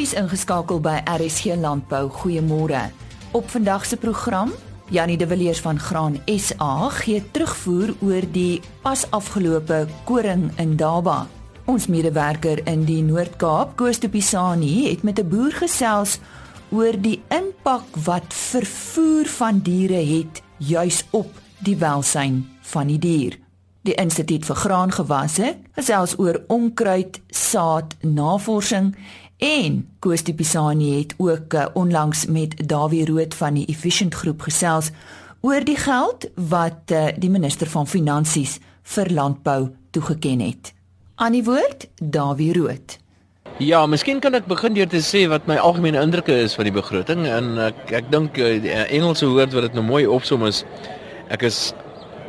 Wie's ingeskakel by RSG Landbou. Goeiemôre. Op vandag se program, Janie de Villiers van Graan SA gee terugvoer oor die pas afgelope koring in Daba. Ons medewerker in die Noord-Kaap, Koos de Pisani, het met 'n boer gesels oor die impak wat vervoer van diere het juis op die welsyn van die dier. Die Instituut vir Graangewasse gesels oor onkruid saad navorsing En Koos de Pisani het ook uh, onlangs met Dawie Rood van die Efficient Groep gesels oor die geld wat uh, die minister van Finansies vir landbou toegeken het. Aan die woord Dawie Rood. Ja, miskien kan ek begin deur te sê wat my algemene indrukke is van die begroting en ek ek dink uh, die Engelse woord wat dit nou mooi opsom is ek is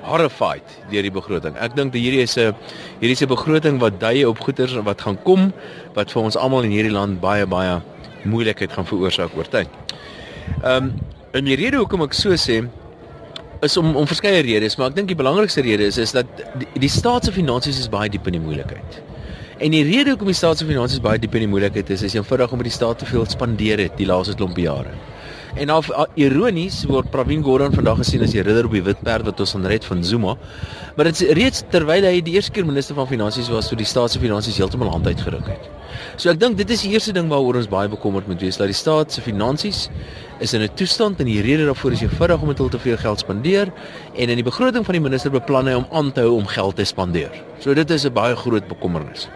horrified deur die begroting. Ek dink hierdie is 'n hierdie is 'n begroting wat dui op goederes wat gaan kom wat vir ons almal in hierdie land baie baie moeilikheid gaan veroorsaak oor tyd. Ehm um, en die rede hoekom ek so sê is om om verskeie redes, maar ek dink die belangrikste rede is is dat die, die staat se finansies is baie diep in die moeilikheid. En die rede hoekom die staat se finansies baie diep in die moeilikheid is, is eenvoudig omdat die staat te veel spandeer het die laaste klomp jare. En nou ironies word Pravin Gordhan vandag gesien as die ridder op die wit perd wat ons aanred van Zuma. Maar dit reeds terwyl hy die eerste keer minister van finansies was toe die staat se finansies heeltemal hand uitgeruk het. So ek dink dit is die eerste ding waaroor ons baie bekommerd moet wees dat die staat se finansies is in 'n toestand en die rede daarvoor is eenvoudig omdat hulle te veel geld spandeer en in die begroting van die minister beplan hy om aan te hou om geld te spandeer. So dit is 'n baie groot bekommernis.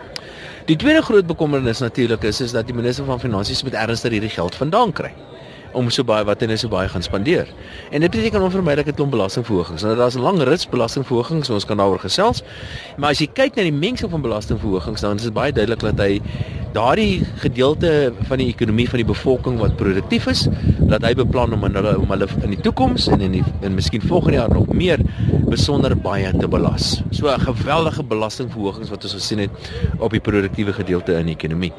Die tweede groot bekommernis natuurlik is is dat die minister van finansies met ernstig hierdie geld vandaan kry om so baie wat hulle so baie gaan spandeer. En dit beteken onvermydelik 'n klomp belastingverhogings. Nou daar's 'n lang rits belastingverhogings, ons kan daaroor gesels. Maar as jy kyk na die mengsel van belastingverhogings, dan is dit baie duidelik dat hy daardie gedeelte van die ekonomie van die bevolking wat produktief is, dat hy beplan om hulle om hulle in die toekoms en in die en miskien volgende jaar nog meer besonder baie te belas. So 'n geweldige belastingverhogings wat ons gesien het op die produktiewe gedeelte in die ekonomie.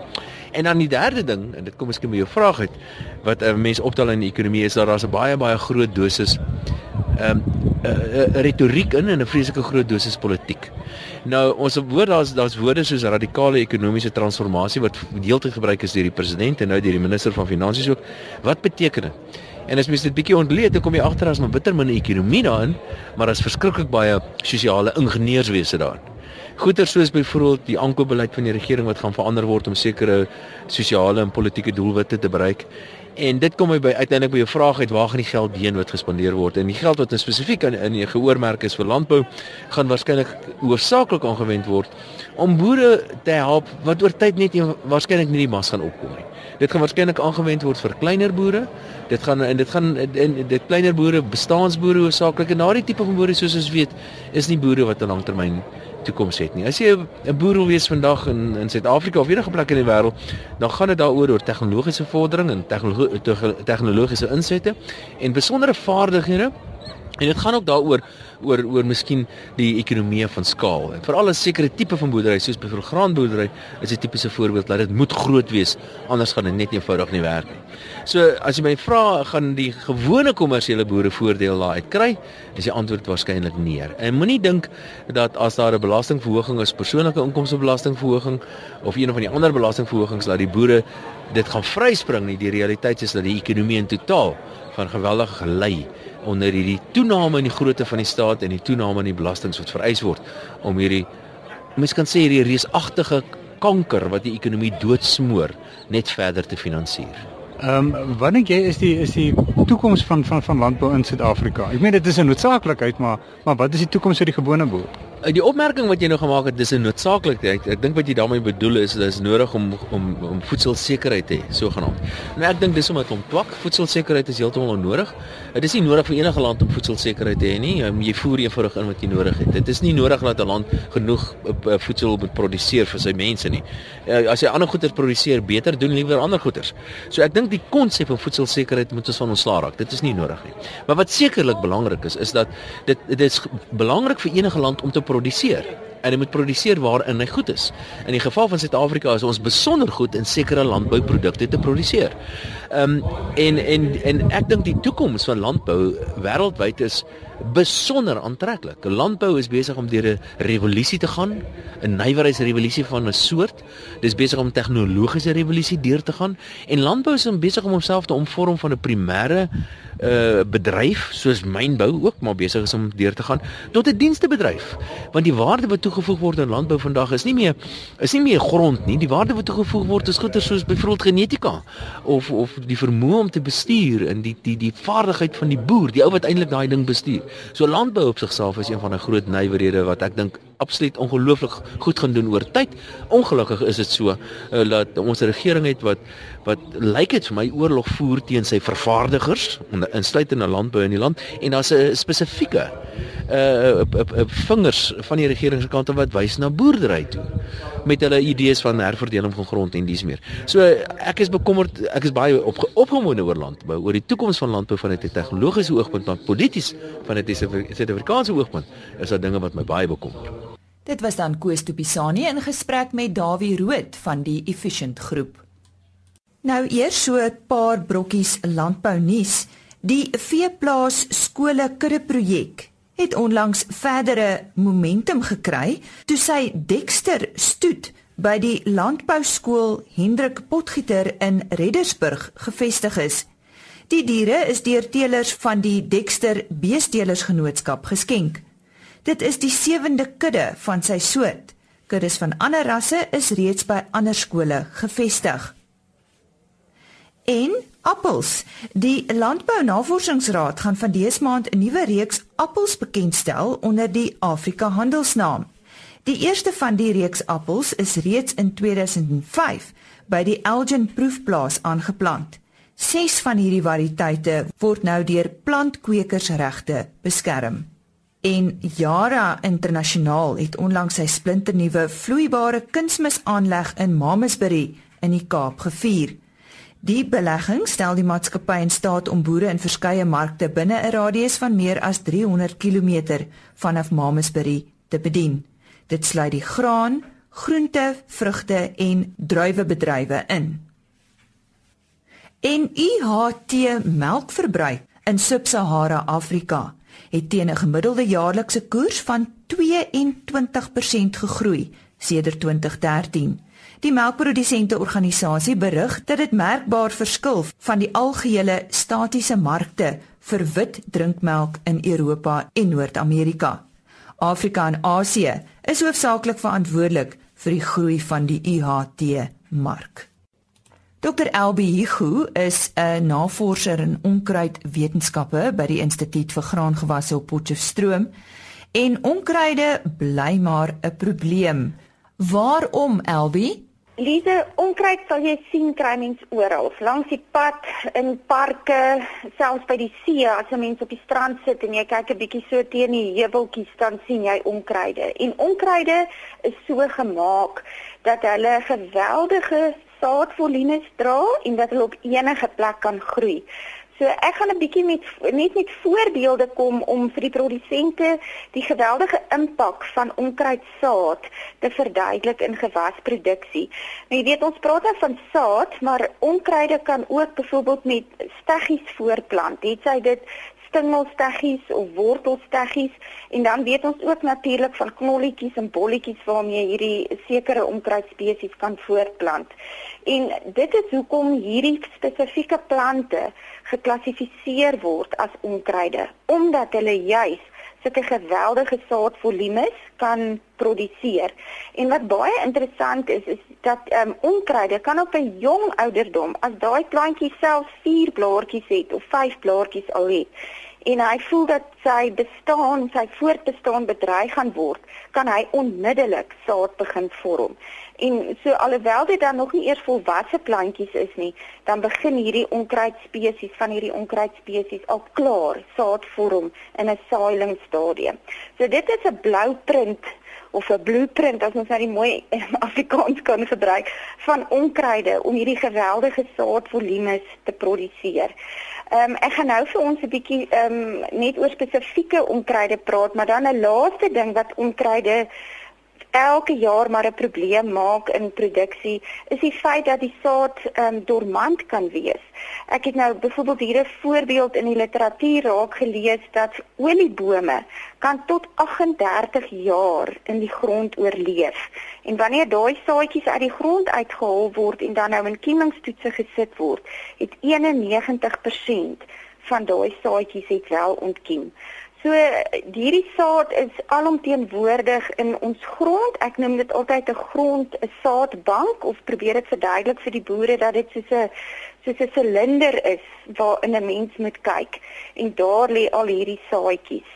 En dan die derde ding, en dit kom miskien by jou vraag uit, wat 'n uh, mens optel in die ekonomie is dat daar's 'n baie baie groot dosis ehm um, retoriek in en 'n vreeslike groot dosis politiek. Nou ons woord daar's daar's woorde soos radikale ekonomiese transformasie wat deeltyd gebruik is deur die president en nou deur die minister van finansies ook. Wat beteken dit? En as mens dit bietjie ontleed, dan kom jy agter as 'n bitter min ekonomie daarin, maar daar's verskriklik baie sosiale ingenieurswese daarin. Goeie soos byvoorbeeld die aankoopbeleid van die regering wat gaan verander word om sekere sosiale en politieke doelwitte te bereik. En dit kom by uiteindelik by jou vraag uit waar gaan die geld heen wat gespandeer word? En die geld wat spesifiek in in die geoormerk is vir landbou gaan waarskynlik hoofsaaklik aangewend word om boere te help wat oor tyd net waarskynlik nie die mas gaan opkom nie. Dit gaan waarskynlik aangewend word vir kleiner boere. Dit gaan en dit gaan in dit kleiner boere, bestaansboere hoofsaaklik en daardie tipe van boere soos ons weet, is nie boere wat 'n langtermyn toekoms het nie. As jy 'n boer wil wees vandag in in Suid-Afrika of enige plek in die wêreld, dan gaan dit daaroor oor tegnologiese vordering en tegnologiese insette en besondere vaardighede. En dit gaan ook daaroor oor oor miskien die ekonomie van skaal. En vir al 'n sekere tipe van boerdery soos byvoorbeeld graanboerdery is 'n tipiese voorbeeld dat dit moet groot wees anders gaan dit net eenvoudig nie werk nie. So as jy my vra gaan die gewone kommersiële boere voordeel daaruit kry, is die antwoord waarskynlik nee. En moenie dink dat as daar 'n belastingverhoging is, persoonlike inkomstebelastingverhoging of een of die ander belastingverhogings dat die boere dit gaan vryspring nie. Die realiteit is dat die ekonomie in totaal van geweldig gelei onder hierdie toename in die grootte van die staat en die toename in die belastings wat vereis word om hierdie mens kan sê hierdie reusagtige kanker wat die ekonomie doodsmoor net verder te finansier. Ehm um, wanneer jy is die is die toekoms van van van landbou in Suid-Afrika. Ek meen dit is 'n noodsaaklikheid, maar maar wat is die toekoms vir die gewone boer? Uh, die opmerking wat jy nou gemaak het, dis 'n noodsaaklikheid. Ek dink wat jy daarmee bedoel is dat dit is nodig om om om voedselsekerheid te hê, sogenaamd. Nou ek dink dis omdat om twak voedselsekerheid is heeltemal onnodig. Dit is nie nodig vir enige land om voedselsekerheid te hê nie. Um, jy voer eenvoudig in wat jy nodig het. Dit is nie nodig dat 'n land genoeg uh, voedsel moet produseer vir sy mense nie. As hy ander goeder produseer, beter doen liewer ander goeders. So ek dink die konsep van voedselsekerheid moet ons van ontslaa raak. Dit is nie nodig nie. Maar wat sekerlik belangrik is, is dat dit dit is belangrik vir enige land om te produseer. en hy moet produseer waarin hy goed is. In die geval van Suid-Afrika is ons besonder goed in sekere landbouprodukte te produseer. Ehm um, en en en ek dink die toekoms van landbou wêreldwyd is besonder aantreklik. Landbou is besig om deur 'n revolusie te gaan, 'n nywerheidsrevolusie van 'n soort. Dis besig om tegnologiese revolusie deur te gaan en landbou is besig om homself te omvorm van 'n primêre uh bedryf soos mynbou ook maar besig is om deur te gaan tot 'n dienstebedryf. Want die waarde wat toegevoeg word aan landbou vandag is nie meer is nie meer grond nie. Die waarde wat toegevoeg word is goeder soos byvoorbeeld genetika of of die vermoë om te bestuur en die die die vaardigheid van die boer, die ou wat eintlik daai ding bestuur. So landbou op sigself is een van die groot nywerhede wat ek dink absoluut ongelooflik goed gaan doen oor tyd. Ongelukkig is dit so uh, dat ons regering het wat wat lyk dit vir my oorlog voer teen sy vervaardigers insluitende landbou in die land en daar's 'n spesifieke uh, vingers van die regering se kant wat wys na boerdery toe met hulle idees van herverdeling van grond en dis meer. So ek is bekommerd, ek is baie op, opgewonde oor landbou, oor die toekoms van landbou vanuit 'n tegnologiese oogpunt, maar polities vanuit 'n Suid-Afrikaanse oogpunt is daar dinge wat my baie bekommer. Dit was dan Koos Tupisani in gesprek met Dawie Rood van die Efficient Groep. Nou eers so 'n paar brokkies landbou nuus. Die veeplaas skole kudde projek het onlangs verdere momentum gekry toe sy Dexter stoet by die landbouskool Hendrik Potgieter in Reddersburg gevestig is. Die diere is deur teelers van die Dexter Beestelersgenootskap geskenk. Dit is die sewende kudde van sy soort. Kuddes van ander rasse is reeds by ander skole gevestig. En appels. Die Landbou Navorsingsraad gaan van dese maand 'n nuwe reeks appels bekendstel onder die Afrika Handelsnaam. Die eerste van die reeks appels is reeds in 2005 by die Elgin Proefplaas aangeplant. Ses van hierdie variëteite word nou deur plantkwekersregte beskerm. En Yara Internasionaal het onlangs sy splinternuwe vloeibare kunsmisaanleg in Mamasbury in die Kaap gevier. Die belegging stel die maatskappy in staat om boere in verskeie markte binne 'n radius van meer as 300 km vanaf Mamasbury te bedien. Dit sluit die graan, groente, vrugte en druiwebedrywe in. En IHT melkverbruik in Sub-Sahara Afrika het teen 'n gemiddelde jaarlikse koers van 22% gegroei sedert 2013. Die melkprodusente organisasie berig dat dit merkbaar verskil van die algehele statiese markte vir wit drinkmelk in Europa en Noord-Amerika. Afrika en Asië is hoofsaaklik verantwoordelik vir die groei van die UHT mark. Dr. Elbi Hugo is 'n navorser in onkruidwetenskappe by die Instituut vir Graangewasse op Potchefstroom en onkruide bly maar 'n probleem. Waarom Elbi? Lize, onkruid sal jy sien kry mens oral, langs die pad, in parke, selfs by die see, as 'n mens op die strand sit en jy kyk 'n bietjie so teen die heuweltjies, dan sien jy onkruide. En onkruide is so gemaak dat hulle geweldige saadvolumes dra en dat hulle op enige plek kan groei. So ek gaan 'n bietjie met net met voorbeelde kom om vir die produsente die geweldige impak van onkruidsaad te verduidelik in gewasproduksie. Nou jy weet ons praat nou van saad, maar onkruide kan ook byvoorbeeld met steggies voortplant. Dit sê dit stingelsteggies of wortelsteggies en dan weet ons ook natuurlik van knolletjies en bolletjies waarmee hierdie sekere onkruidspesies kan voortplant. En dit is hoekom hierdie spesifieke plante geklassifiseer word as onkruide omdat hulle juis sulke geweldige saadvolumes kan produseer. En wat baie interessant is is dat ehm um, onkruide kan op 'n jong ouderdom as daai plantjie self 4 blaartjies het of 5 blaartjies al het en hy voel dat sy bestaan, sy voortbestaan bedreig gaan word, kan hy onmiddellik saad begin vorm. En so alhoewel dit dan nog nie eers volwasse plantjies is nie, dan begin hierdie onkruidspesies van hierdie onkruidspesies al klaar saad vorm in 'n saailingsstadium. So dit is 'n blouprint of 'n blueprint as ons nou die mooi Afrikaans kan gebruik van onkruide om hierdie geweldige saadvolumes te produseer. Ehm um, ek gaan nou vir ons 'n bietjie ehm um, net oor spesifieke onkruide praat, maar dan 'n laaste ding wat onkruide elke jaar maar 'n probleem maak in produksie is die feit dat die saad ehm um, dormant kan wees. Ek het nou byvoorbeeld hier 'n voorbeeld in die literatuur raak gelees dat oliebome kan tot 38 jaar in die grond oorleef. En wanneer daai saadjies uit die grond uitgehaal word en dan nou in kiemingstoetse gesit word, het 91% van daai saadjies het wel ontkiem. So hierdie saad is alomteenwoordig in ons grond. Ek noem dit altyd 'n grond 'n saadbank of probeer dit verduidelik vir die boere dat dit soos 'n soos 'n silinder is waarin 'n mens moet kyk en daar lê al hierdie saadjies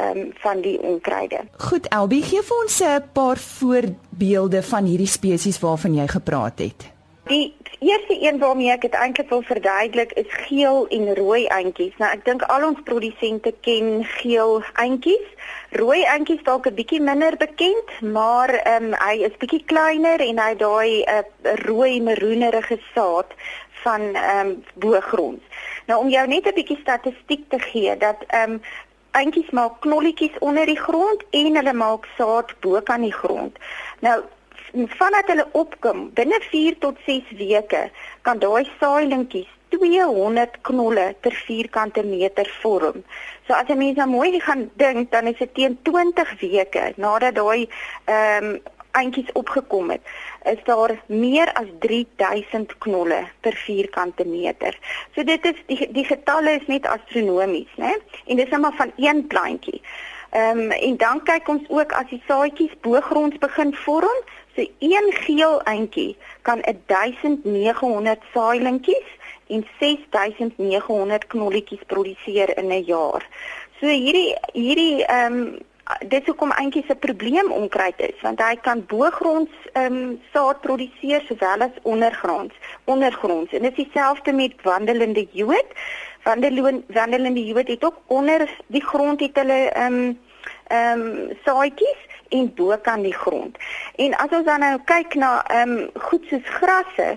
um, van die onkruide. Goed, Elbie, gee vir ons 'n paar voorbeelde van hierdie spesies waarvan jy gepraat het. Die eerste een waarmee ek dit eintlik wil verduidelik is geel en rooi eintjies. Nou ek dink al ons produsente ken geel eintjies. Rooi eintjies dalk 'n bietjie minder bekend, maar ehm um, hy is bietjie kleiner en hy daai 'n uh, rooi maroenerige saad van ehm um, boogrond. Nou om jou net 'n bietjie statistiek te gee dat ehm um, eintjies maak knolletjies onder die grond en hulle maak saad bo kan die grond. Nou vandat hulle opkom binne 4 tot 6 weke kan daai saailinkies 200 knolle per vierkante meter vorm. So as jy mens nou mooi gaan dink dan is dit teen 20 weke nadat daai ehm um, eintjies opgekom het, is daar meer as 3000 knolle per vierkante meter. So dit is die die getalle is net astronomies, né? En dis net maar van een plantjie. Ehm um, en dan kyk ons ook as die saadjies bo-gronds begin vorm, So een geel eintjie kan 1900 saailinkies en 6900 knolletjies produseer in 'n jaar. So hierdie hierdie ehm um, dit hoekom eintjies 'n probleem onkruid is want hy kan bo-gronds ehm um, saad produseer sowel as ondergronds ondergronds. En dit is dieselfde met wandelende jood. Wandelende wandelende jood het ook onder die grond het hulle ehm um, ehm um, saadjies en bo kan die grond. En as ons dan nou kyk na ehm um, goed soos grasse,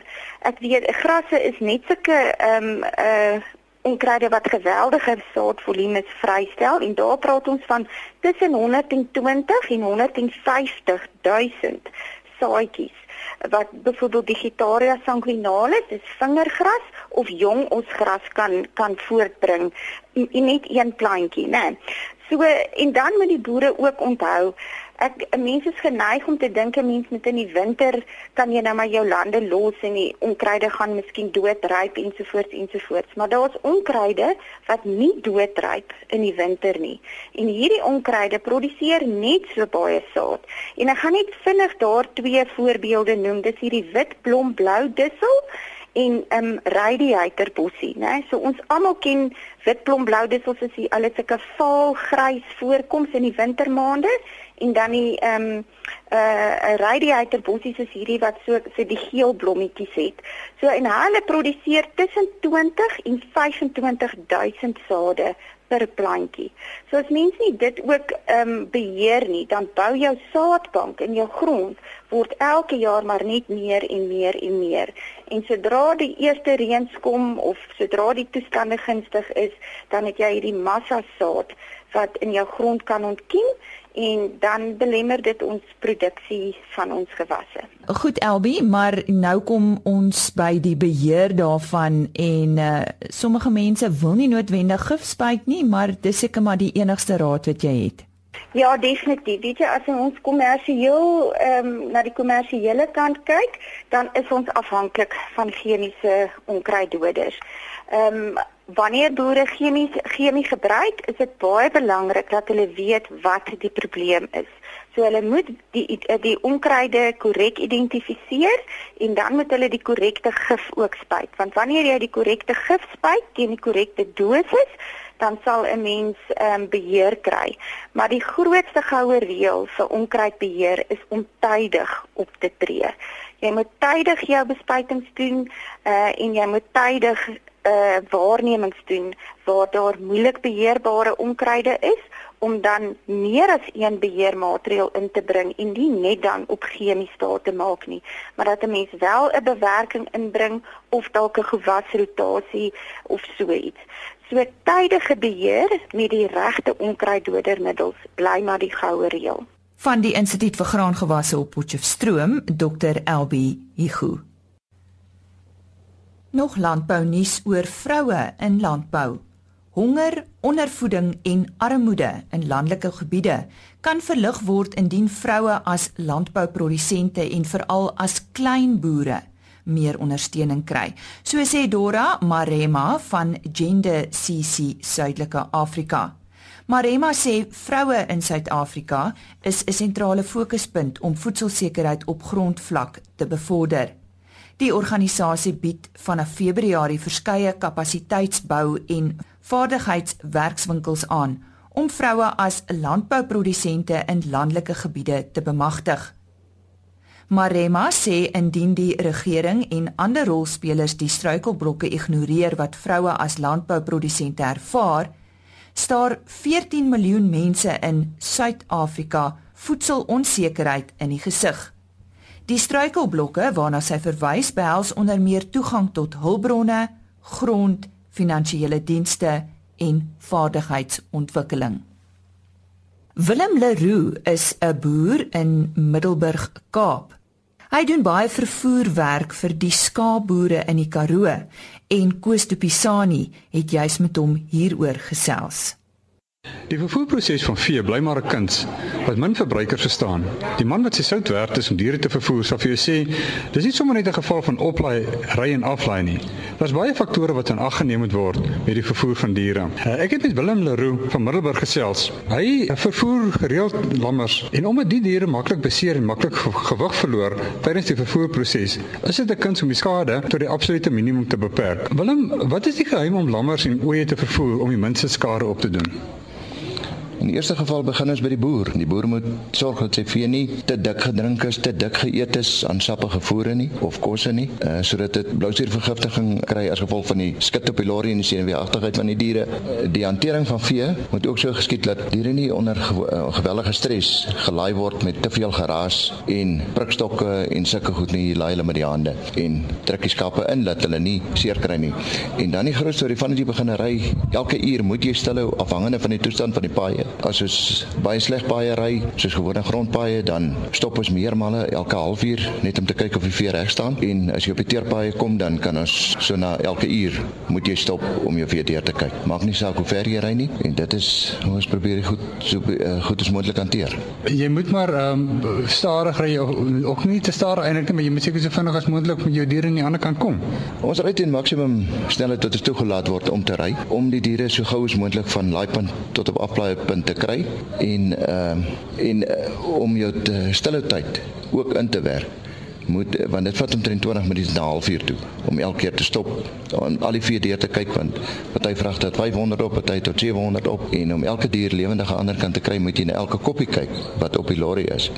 ek weet grasse is net sulke ehm um, uh onkruide wat geweldige saadvolumes vrystel en daar praat ons van tussen 120 en 150 000 saadjies wat byvoorbeeld Digitaria sanguinalis, dis vingergras of jong osgras kan kan voortbring in net een plantjie, né? So en dan moet die boere ook onthou ek 'n mens is geneig om te dink 'n mens moet in die winter kan jy nou maar jou lande los en die onkruide gaan miskien doodryp ensovoorts ensovoorts maar daar's onkruide wat nie doodryp in die winter nie. En hierdie onkruide produseer net so baie saad. En ek gaan net vinnig daar twee voorbeelde noem. Dis hierdie wit blom blou dussel en ehm um, radiator bossie nê so ons almal ken wit blom blou dussels is die alles sulke vaal grys voorkoms in die wintermaande en dan die ehm um, uh radiator bossies is hierdie wat so so die geel blommetjies het. So en hulle produseer tussen 20 en 25000 sade per plantjie. So as mens nie dit ook ehm um, beheer nie, dan bou jou saadbank in jou grond word elke jaar maar net meer en meer en meer. En sodra die eerste reëns kom of sodra die toestande gunstig is, dan het jy hierdie massa saad wat in jou grond kan ontkiem en dan belemmer dit ons produksie van ons gewasse. Goed Elbie, maar nou kom ons by die beheer daarvan en uh, sommige mense wil nie noodwendig gif spuit nie, maar dis seker maar die enigste raad wat jy het. Ja, definitief. Weet jy as ons kommersieel ehm um, na die kommersiële kant kyk, dan is ons afhanklik van chemiese onkruiddoders. Ehm um, wanneer boere chemie chemie gebruik, is dit baie belangrik dat hulle weet wat die probleem is. So hulle moet die die onkruide korrek identifiseer en dan moet hulle die korrekte gif ook spuit. Want wanneer jy die korrekte gif spuit teen die korrekte dosis, dan sal 'n mens ehm um, beheer kry. Maar die grootste goue reël vir onkruidbeheer is om tydig op te tree. Jy moet tydig jou bespuitings doen uh en jy moet tydig uh waarnemings doen waar daar moeilik beheerbare onkruide is om dan meer as een beheermaatreël in te bring en nie net dan op chemiese staat te maak nie, maar dat 'n mens wel 'n bewerking inbring of dalk 'n gewasrotasie of so iets. So tydige beheer met die regte onkruiddodermiddels bly maar die goue reël. Van die Instituut vir Graangewasse op Potchefstroom, Dr. Elbi Higu. Nog landbou nuus oor vroue in landbou. Honger, ondervoeding en armoede in landelike gebiede kan verlig word indien vroue as landbouprodusente en veral as kleinboere meer ondersteuning kry. So sê Dora Marema van Gender CC Suidelike Afrika. Marema sê vroue in Suid-Afrika is 'n sentrale fokuspunt om voedselsekerheid op grondvlak te bevorder. Die organisasie bied vanaf Februarie verskeie kapasiteitsbou en vaardigheidswerkswinkels aan om vroue as landbouprodusente in landelike gebiede te bemagtig. Marema sê indien die regering en ander rolspelers die struikelblokke ignoreer wat vroue as landbouprodusente ervaar, staar 14 miljoen mense in Suid-Afrika voedselonsekerheid in die gesig. Die struikelblokke waarna sy verwys behels onder meer toegang tot hulpbronne, grond, finansiële dienste en vaardigheidsontwikkeling. Willem Leroux is 'n boer in Middelburg, Kaap. Hy doen baie vervoerwerk vir die skaapboere in die Karoo en Koos de Pisani het juis met hom hieroor gesels. Die vervoerproses van vee bly maar 'n kuns wat min verbruikers verstaan. Die man wat sy sout werd is om diere te vervoer, sal vir jou sê, dis nie sommer net 'n geval van oplaai, ry en aflaai nie. Daar's baie faktore wat in ag geneem moet word met die vervoer van diere. Ek het met Willem Leroux van Middelburg gesels. Hy vervoer gereeld lammers en omdat die diere maklik beseer en maklik gewig verloor tydens die vervoerproses, is dit 'n kuns om die skade tot die absolute minimum te beperk. Willem, wat is die geheim om lammers en ooe te vervoer om die minste skade op te doen? In die eerste geval begin ons by die boer. Die boer moet sorg dat sy vee nie te dik gedrink is, te dik geëet is aan sappige voere nie of kosse nie, uh, sodat dit blousuurvergiftiging kry as gevolg van die skit op die lorry en die senuweeagtigheid van die diere. Uh, die hantering van vee moet ook so geskied dat diere nie onder ge uh, gewellige stres gelaai word met te veel geraas en prikstokke en sulke goed nie laai hulle met die hande en trek die skape in dat hulle nie seer kry nie. En dan die groot storie van die beginnery, elke uur moet jy stilhou afhangende van die toestand van die paaie as ons baie sleg baie ry, soos gewone grondpaaie, dan stop ons meermale elke halfuur net om te kyk of die vee reg staan. En as jy op die teerpaaie kom, dan kan ons so na elke uur moet jy stop om jou vee deur te kyk. Maak nie saak hoe ver jy ry nie en dit is hoe ons probeer goed so uh, goed as moontlik hanteer. Jy moet maar ehm um, stadig ry ook nie te stadig eintlik nie, maar jy moet seker so vinnig as moontlik met jou diere aan die ander kant kom. Ons ry teen maksimum snelheid tot dit toegelaat word om te ry om die diere so gou as moontlik van laaipunt tot op aflaaipunt te kry en ehm uh, en uh, om jou stille tyd ook in te werk moet want dit vat omtrent 20 minute na 'n halfuur toe om elke keer te stop en al die vier diere te kyk want party vragte het 500 op, party tot 700 op en om elke dier lewendig aan die ander kant te kry moet jy na elke koppie kyk wat op die lorry is.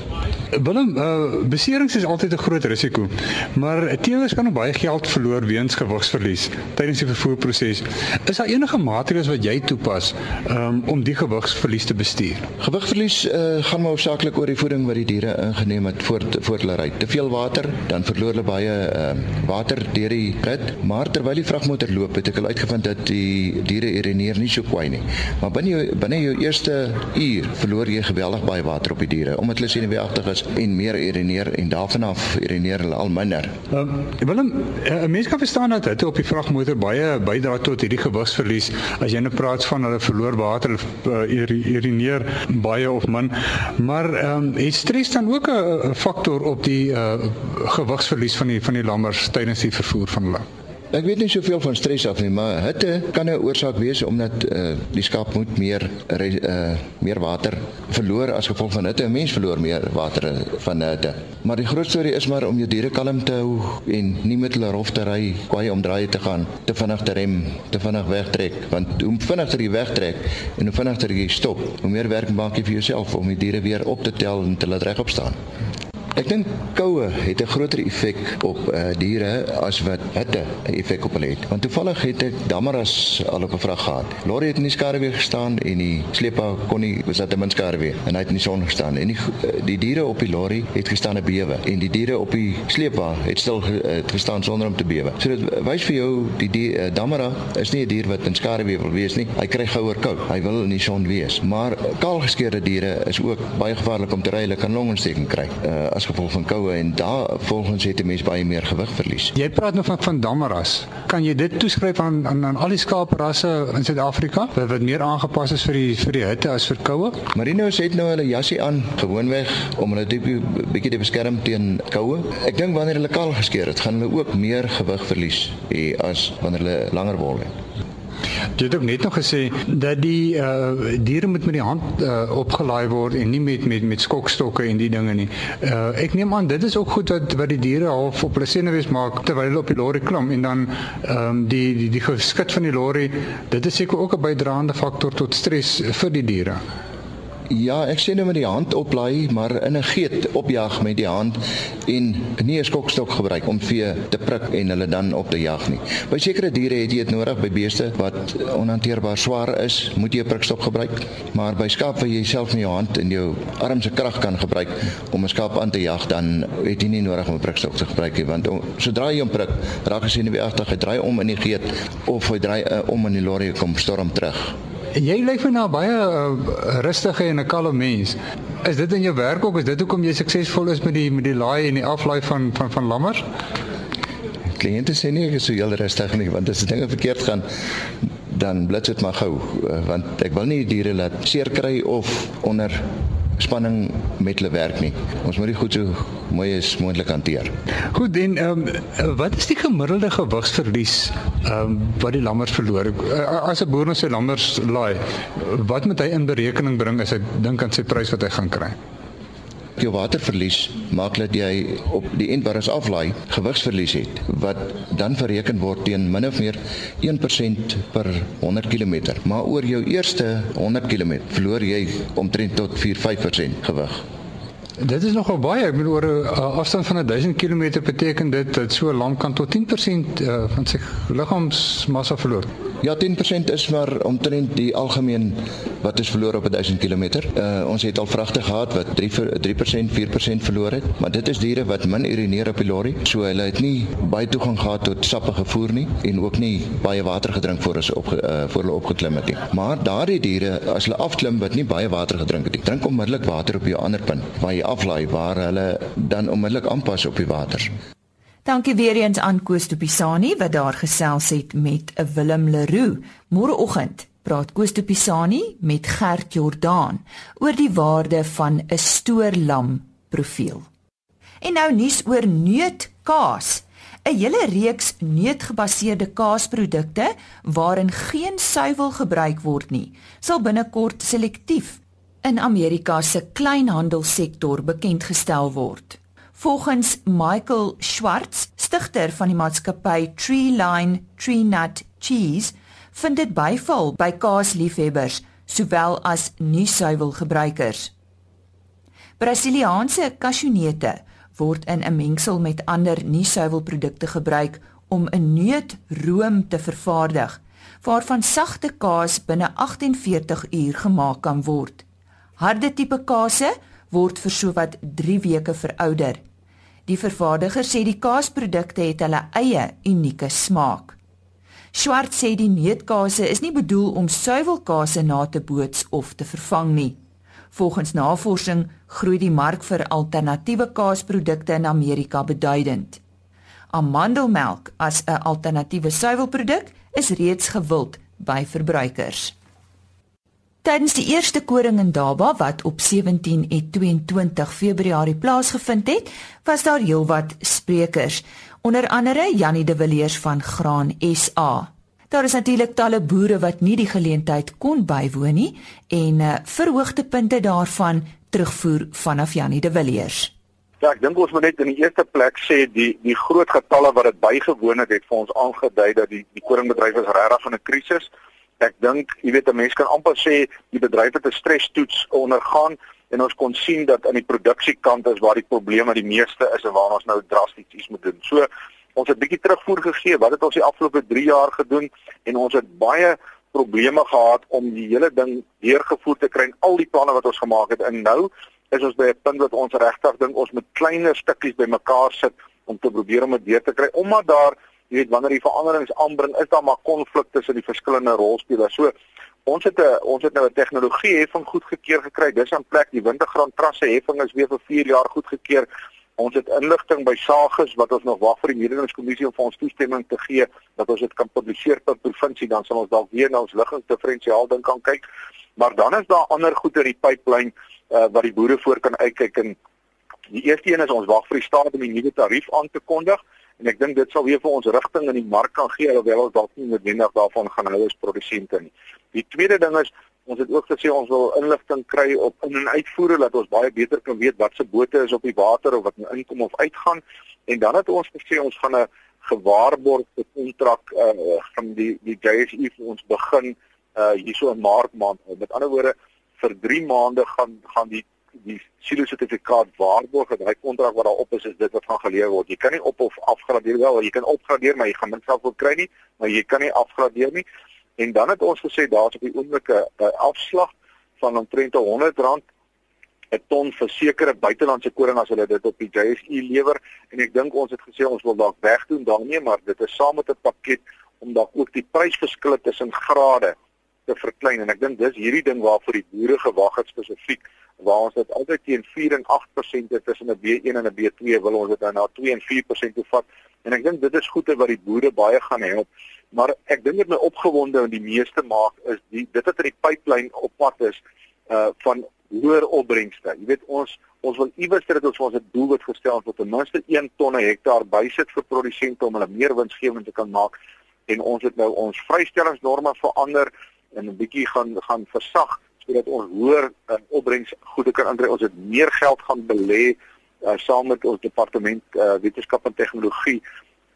Willem, uh, beserings is altyd 'n groot risiko, maar teelers kan ook baie geld verloor weens gewigsverlies tydens die vervoerproses. Is daar enige maatreëls wat jy toepas um, om die gewigsverlies te bestuur? Gewigverlies uh, gaan maar hoofsaaklik oor die voeding wat die diere ingeneem het voor voor hulle ry. Te veel water water, dan verloor hulle baie uh, water deur die rit, maar terwyl die vragmotor loop, het ek al uitgevind dat die diere urineer nie so kwai nie. Maar binne jou binne jou eerste uur verloor jy geweldig baie water op die diere omdat hulle senuweeagtig is en meer urineer en daarvan af urineer hulle al minder. Um, Willem, 'n mens kan verstaan dat dit op die vragmotor baie bydra tot hierdie gewigsverlies. As jy nou praat van hulle verloor water, hulle uh, urineer baie of min, maar ehm um, het stres dan ook 'n faktor op die uh, gewigsverlies van die van die lammers tydens die vervoer van hulle. Ek weet nie soveel van stres af nie, maar hitte kan 'n oorsaak wees omdat uh, die skaap moet meer uh, meer water verloor as gevolg van hitte. 'n Mens verloor meer water van hitte. Maar die groot storie is maar om jou diere kalm te hou en nie met hulle rof te ry, kwaai omdraai te gaan, te vinnig te rem, te vinnig wegtrek, want hoe vinniger jy wegtrek en hoe vinniger jy stop, hoe meer werk maak jy vir jouself om die diere weer op te tel en te laat regop staan. Ek dink koue het 'n groter effek op uh, diere as wat hitte 'n effek op hulle het. Want toevallig het ek damaras al op 'n vrag gehad. Lorry het in die skaduwee gestaan en die sleepa kon nie was dat 'n min skaduwee en hy het in die son gestaan en die die diere op die lorry het gestaan 'n bewe en die diere op die sleepa het stil het gestaan sonder om te bewe. So dit wys vir jou die, die uh, damara is nie 'n dier wat in skaduwee wil wees nie. Hy kry gouer koud. Hy wil in die son wees. Maar kaalgeskeurde diere is ook baie gevaarlik om te ry. Hulle kan longontsteking kry uh, as gevolg van koue en daar volgens het 'n mens baie meer gewig verlies. Jy praat nou van van damaras. Kan jy dit toeskryf aan aan, aan al die skaaprasse in Suid-Afrika wat, meer aangepas is vir die vir die hitte as vir koue? Marinos het nou hulle jassie aan gewoonweg om hulle bietjie bietjie te beskerm teen koue. Ek dink wanneer hulle kaal geskeer het, gaan hulle ook meer gewig verlies hê as wanneer hulle langer wol het. Jy het ook net nog gesê dat die uh diere moet met die hand uh opgelaai word en nie met met met skokstokke en die dinge nie. Uh ek neem aan dit is ook goed wat wat die diere half op hulle senuwees maak terwyl hulle op die lorry klim en dan ehm um, die die die geskit van die lorry, dit is seker ook 'n bydraende faktor tot stres vir die diere. Ja, ek sê nou met die hand oplaai, maar in 'n geet opjag met die hand en nie 'n skokstok gebruik om vee te prik en hulle dan op te jag nie. By sekere diere het jy dit nodig by beeste wat onhanteerbaar swaar is, moet jy 'n prikstok gebruik. Maar by skaap waar jy self met jou hand en jou arm se krag kan gebruik om 'n skaap aan te jag, dan het jy nie nodig om 'n prikstok te gebruik nie, want sodra jy hom prik, raak hy sien wie agter hy draai om in die geet of hy draai uh, om in die lorry kom storm terug. Jy lyk vir nou baie uh, rustige en 'n kalme mens. Is dit in jou werk ook? Is dit hoekom jy suksesvol is met die met die laai en die aflaai van van van lammers? Kliënte sê nie ek is so heel rustig nie, want as dinge verkeerd gaan dan blits dit maar gou, uh, want ek wil nie diere laat seer kry of onder spanning met hulle werk nie. Ons moet dit goed so mooi as moontlik hanteer. Goed, en ehm um, wat is die gemiddelde gewigsverlies ehm um, wat die lammers verloor? As 'n boer nou sy lammers laai, wat moet hy in berekening bring as hy dink aan sy prys wat hy gaan kry? Jou waterverlies maak dat jy op die ons aflaai gewigsverlies het wat dan bereken word teen min of meer 1% per 100 km maar oor jou eerste 100 km verloor jy omtrent tot 4-5% gewig Dit is nogal baie. Ek bedoel oor 'n uh, afstand van 1000 km beteken dit dat so 'n lam kan tot 10% uh, van sy liggaamsmassa verloor. Ja, 10% is maar omtrent die algemeen wat is verloor op 1000 km. Uh, ons het al vragte gehad wat 3 3% 4% verloor het, maar dit is diere wat min urineer op die lorry, so hulle het nie baie toegang gehad tot sappige voer nie en ook nie baie water gedrink voor hulle op uh, voor hulle opgeklim het nie. Maar daardie diere as hulle afklim wat nie baie water gedrink het nie, drink onmiddellik water op jou ander punt waar jy aflaai waar hulle dan onmiddellik aanpas op die water. Dankie weer eens aan Koos de Pisani wat daar gesels het met 'n Willem Leroux. Môreoggend praat Koos de Pisani met Gert Jordaan oor die waarde van 'n stoorlam profiel. En nou nuus oor neutkaas. 'n Hele reeks neutgebaseerde kaasprodukte waarin geen suiwel gebruik word nie, sal binnekort selektief in Amerika se kleinhandelsektor bekend gestel word. Volgens Michael Schwartz, stigter van die maatskappy Treeline Tree Nut Cheese, vind dit byval by kaasliefhebbers sowel as nie-suiwelgebruikers. Brasiliaanse kasjoenete word in 'n mengsel met ander nie-suiwelprodukte gebruik om 'n neutroom te vervaardig waarvan sagte kaas binne 48 uur gemaak kan word. Harde tipe kase word vir sowat 3 weke verouder. Die vervaardiger sê die kaasprodukte het hulle eie unieke smaak. Swart sê die neutkaase is nie bedoel om suiwelkaase na te boots of te vervang nie. Volgens navorsing groei die mark vir alternatiewe kaasprodukte in Amerika beduidend. Amandelmelk as 'n alternatiewe suiwelproduk is reeds gewild by verbruikers. Tydens die eerste koring in Daba wat op 17 en 22 Februarie plaasgevind het, was daar heelwat sprekers, onder andere Jannie de Villiers van Graan SA. Daar is natuurlik talle boere wat nie die geleentheid kon bywoon nie en uh, verhoogtepunte daarvan terugvoer vanaf Jannie de Villiers. Ja, ek dink ons moet net in die eerste plek sê die die groot getalle wat dit bygewoon het, het vir ons aangedui dat die die koringbedryf is regtig in 'n krisis ek dink jy weet 'n mens kan amper sê die bedryf het 'n stresstoets ondergaan en ons kon sien dat aan die produksiekant is waar die probleme die meeste is en waar ons nou drasties iets moet doen. So ons het bietjie terugvoer gegee wat het ons die afgelope 3 jaar gedoen en ons het baie probleme gehad om die hele ding deurgevoer te kry en al die planne wat ons gemaak het en nou is ons by 'n punt wat ons regtig dink ons moet kleiner stukkies bymekaar sit om te probeer om dit deur te kry omdat daar jy weet wanneer die veranderings aanbring is daar maar konflikte tussen die verskillende rolspelers. So ons het 'n ons het nou 'n tegnologie heffing goedgekeur gekry. Dis aan plek die wintergrond trasse heffing is weer vir 4 jaar goedgekeur. Ons het inligting by Sages wat ons nog wag vir die mededingingskommissie om vir ons toestemming te gee dat ons dit kan publiseer per provinsie dan sal ons dalk weer na ons liggingsdiferensiaal ding kan kyk. Maar dan is daar ander goed in die pipeline uh, wat die boere voor kan uitkyk en die eerste een is ons wag vir die staat om die nuwe tarief aan te kondig en ek dink dit sal weer vir ons rigting in die mark kan gee alhoewel ons dalk nie noodwendig daarvan gaan hou as produsente nie. Die tweede ding is ons het ook gesê ons wil inligting kry op in en uitvoere dat ons baie beter kan weet wat se bote is op die water of wat inkom of uitgaan en dan het ons gesê ons gaan 'n gewaarborgde kontrak uh van die die JSE vir ons begin uh hierso in Maart maand. Met ander woorde vir 3 maande gaan gaan die die silo sertifikaat waarborg dat daai kontrak wat daar op is is dit wat gaan gelewer word. Jy kan nie op of afgradeer wel, jy kan opgradeer maar jy gaan minstens wil kry nie, maar jy kan nie afgradeer nie. En dan het ons gesê daar's op die oomblik 'n afslag van omtrent R100 'n ton vir sekere buitelandse koring as hulle dit op die JSE lewer en ek dink ons het gesê ons wil dalk wegdoen daarmee maar dit is saam met 'n pakket om dalk ook die prysverskille tussen grade te verklein en ek dink dis hierdie ding waarvoor die boere gewag het spesifiek waar ons dit altyd teen 4 en 8% tussen 'n B1 en 'n B2 wil ons dit nou na 2 en 4% toe vat. En ek dink dit is goeie wat die boere baie gaan help. Maar ek dink dit my opgewonde en die meeste maak is die dit wat in die pipeline op pad is uh van hoër opbrengste. Jy weet ons ons wil iewers dat ons ons doel wat gestel het tot ten minste 1 ton 'n hektaar bysit vir produsente om hulle meer winsgewend te kan maak. En ons het nou ons vrystellingsnorme verander en 'n bietjie gaan gaan versag sodat ons hoër uh, opbrengs goede kan aandry. Ons het meer geld gaan belê uh, saam met ons departement uh, wetenskap en tegnologie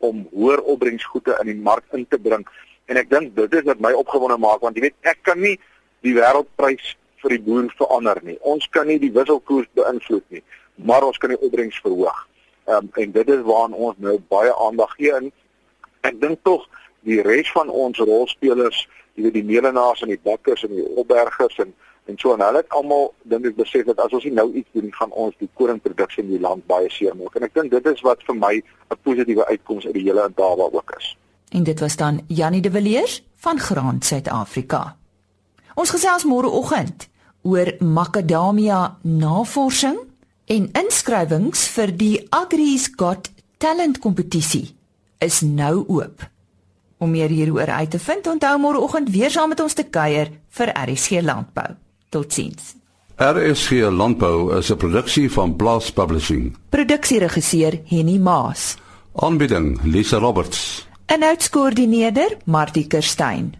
om hoër opbrengsgoede in die mark in te bring. En ek dink dit is wat my opgewonde maak want jy weet ek kan nie die wêreldprys vir die boer verander nie. Ons kan nie die wisselkoers beïnvloed nie, maar ons kan die opbrengs verhoog. Ehm um, en dit is waaraan ons nou baie aandag gee in. Ek dink tog die res van ons rolspelers, jy weet die melenaars en die bakkers en die opbergers en en so en hulle het almal dink ek besef dat as ons nie nou iets doen gaan ons die koringproduksie in die land baie seer maak. En ek dink dit is wat vir my 'n positiewe uitkoms uit die hele Indaba ook is. En dit was dan Janie de Villiers van Graan Suid-Afrika. Ons gesels môre oggend oor makadamia navorsing en inskrywings vir die Agri's Got Talent kompetisie is nou oop. Om meer hieroor uit te vind, onthou môre oggend weer saam met ons te kuier vir RSG Landbou. Totsiens. RSG Landbou is 'n produksie van Blast Publishing. Produksieregisseur Henny Maas. Aanbieding Lisa Roberts. En uitskoördineerder Martie Kerstyn.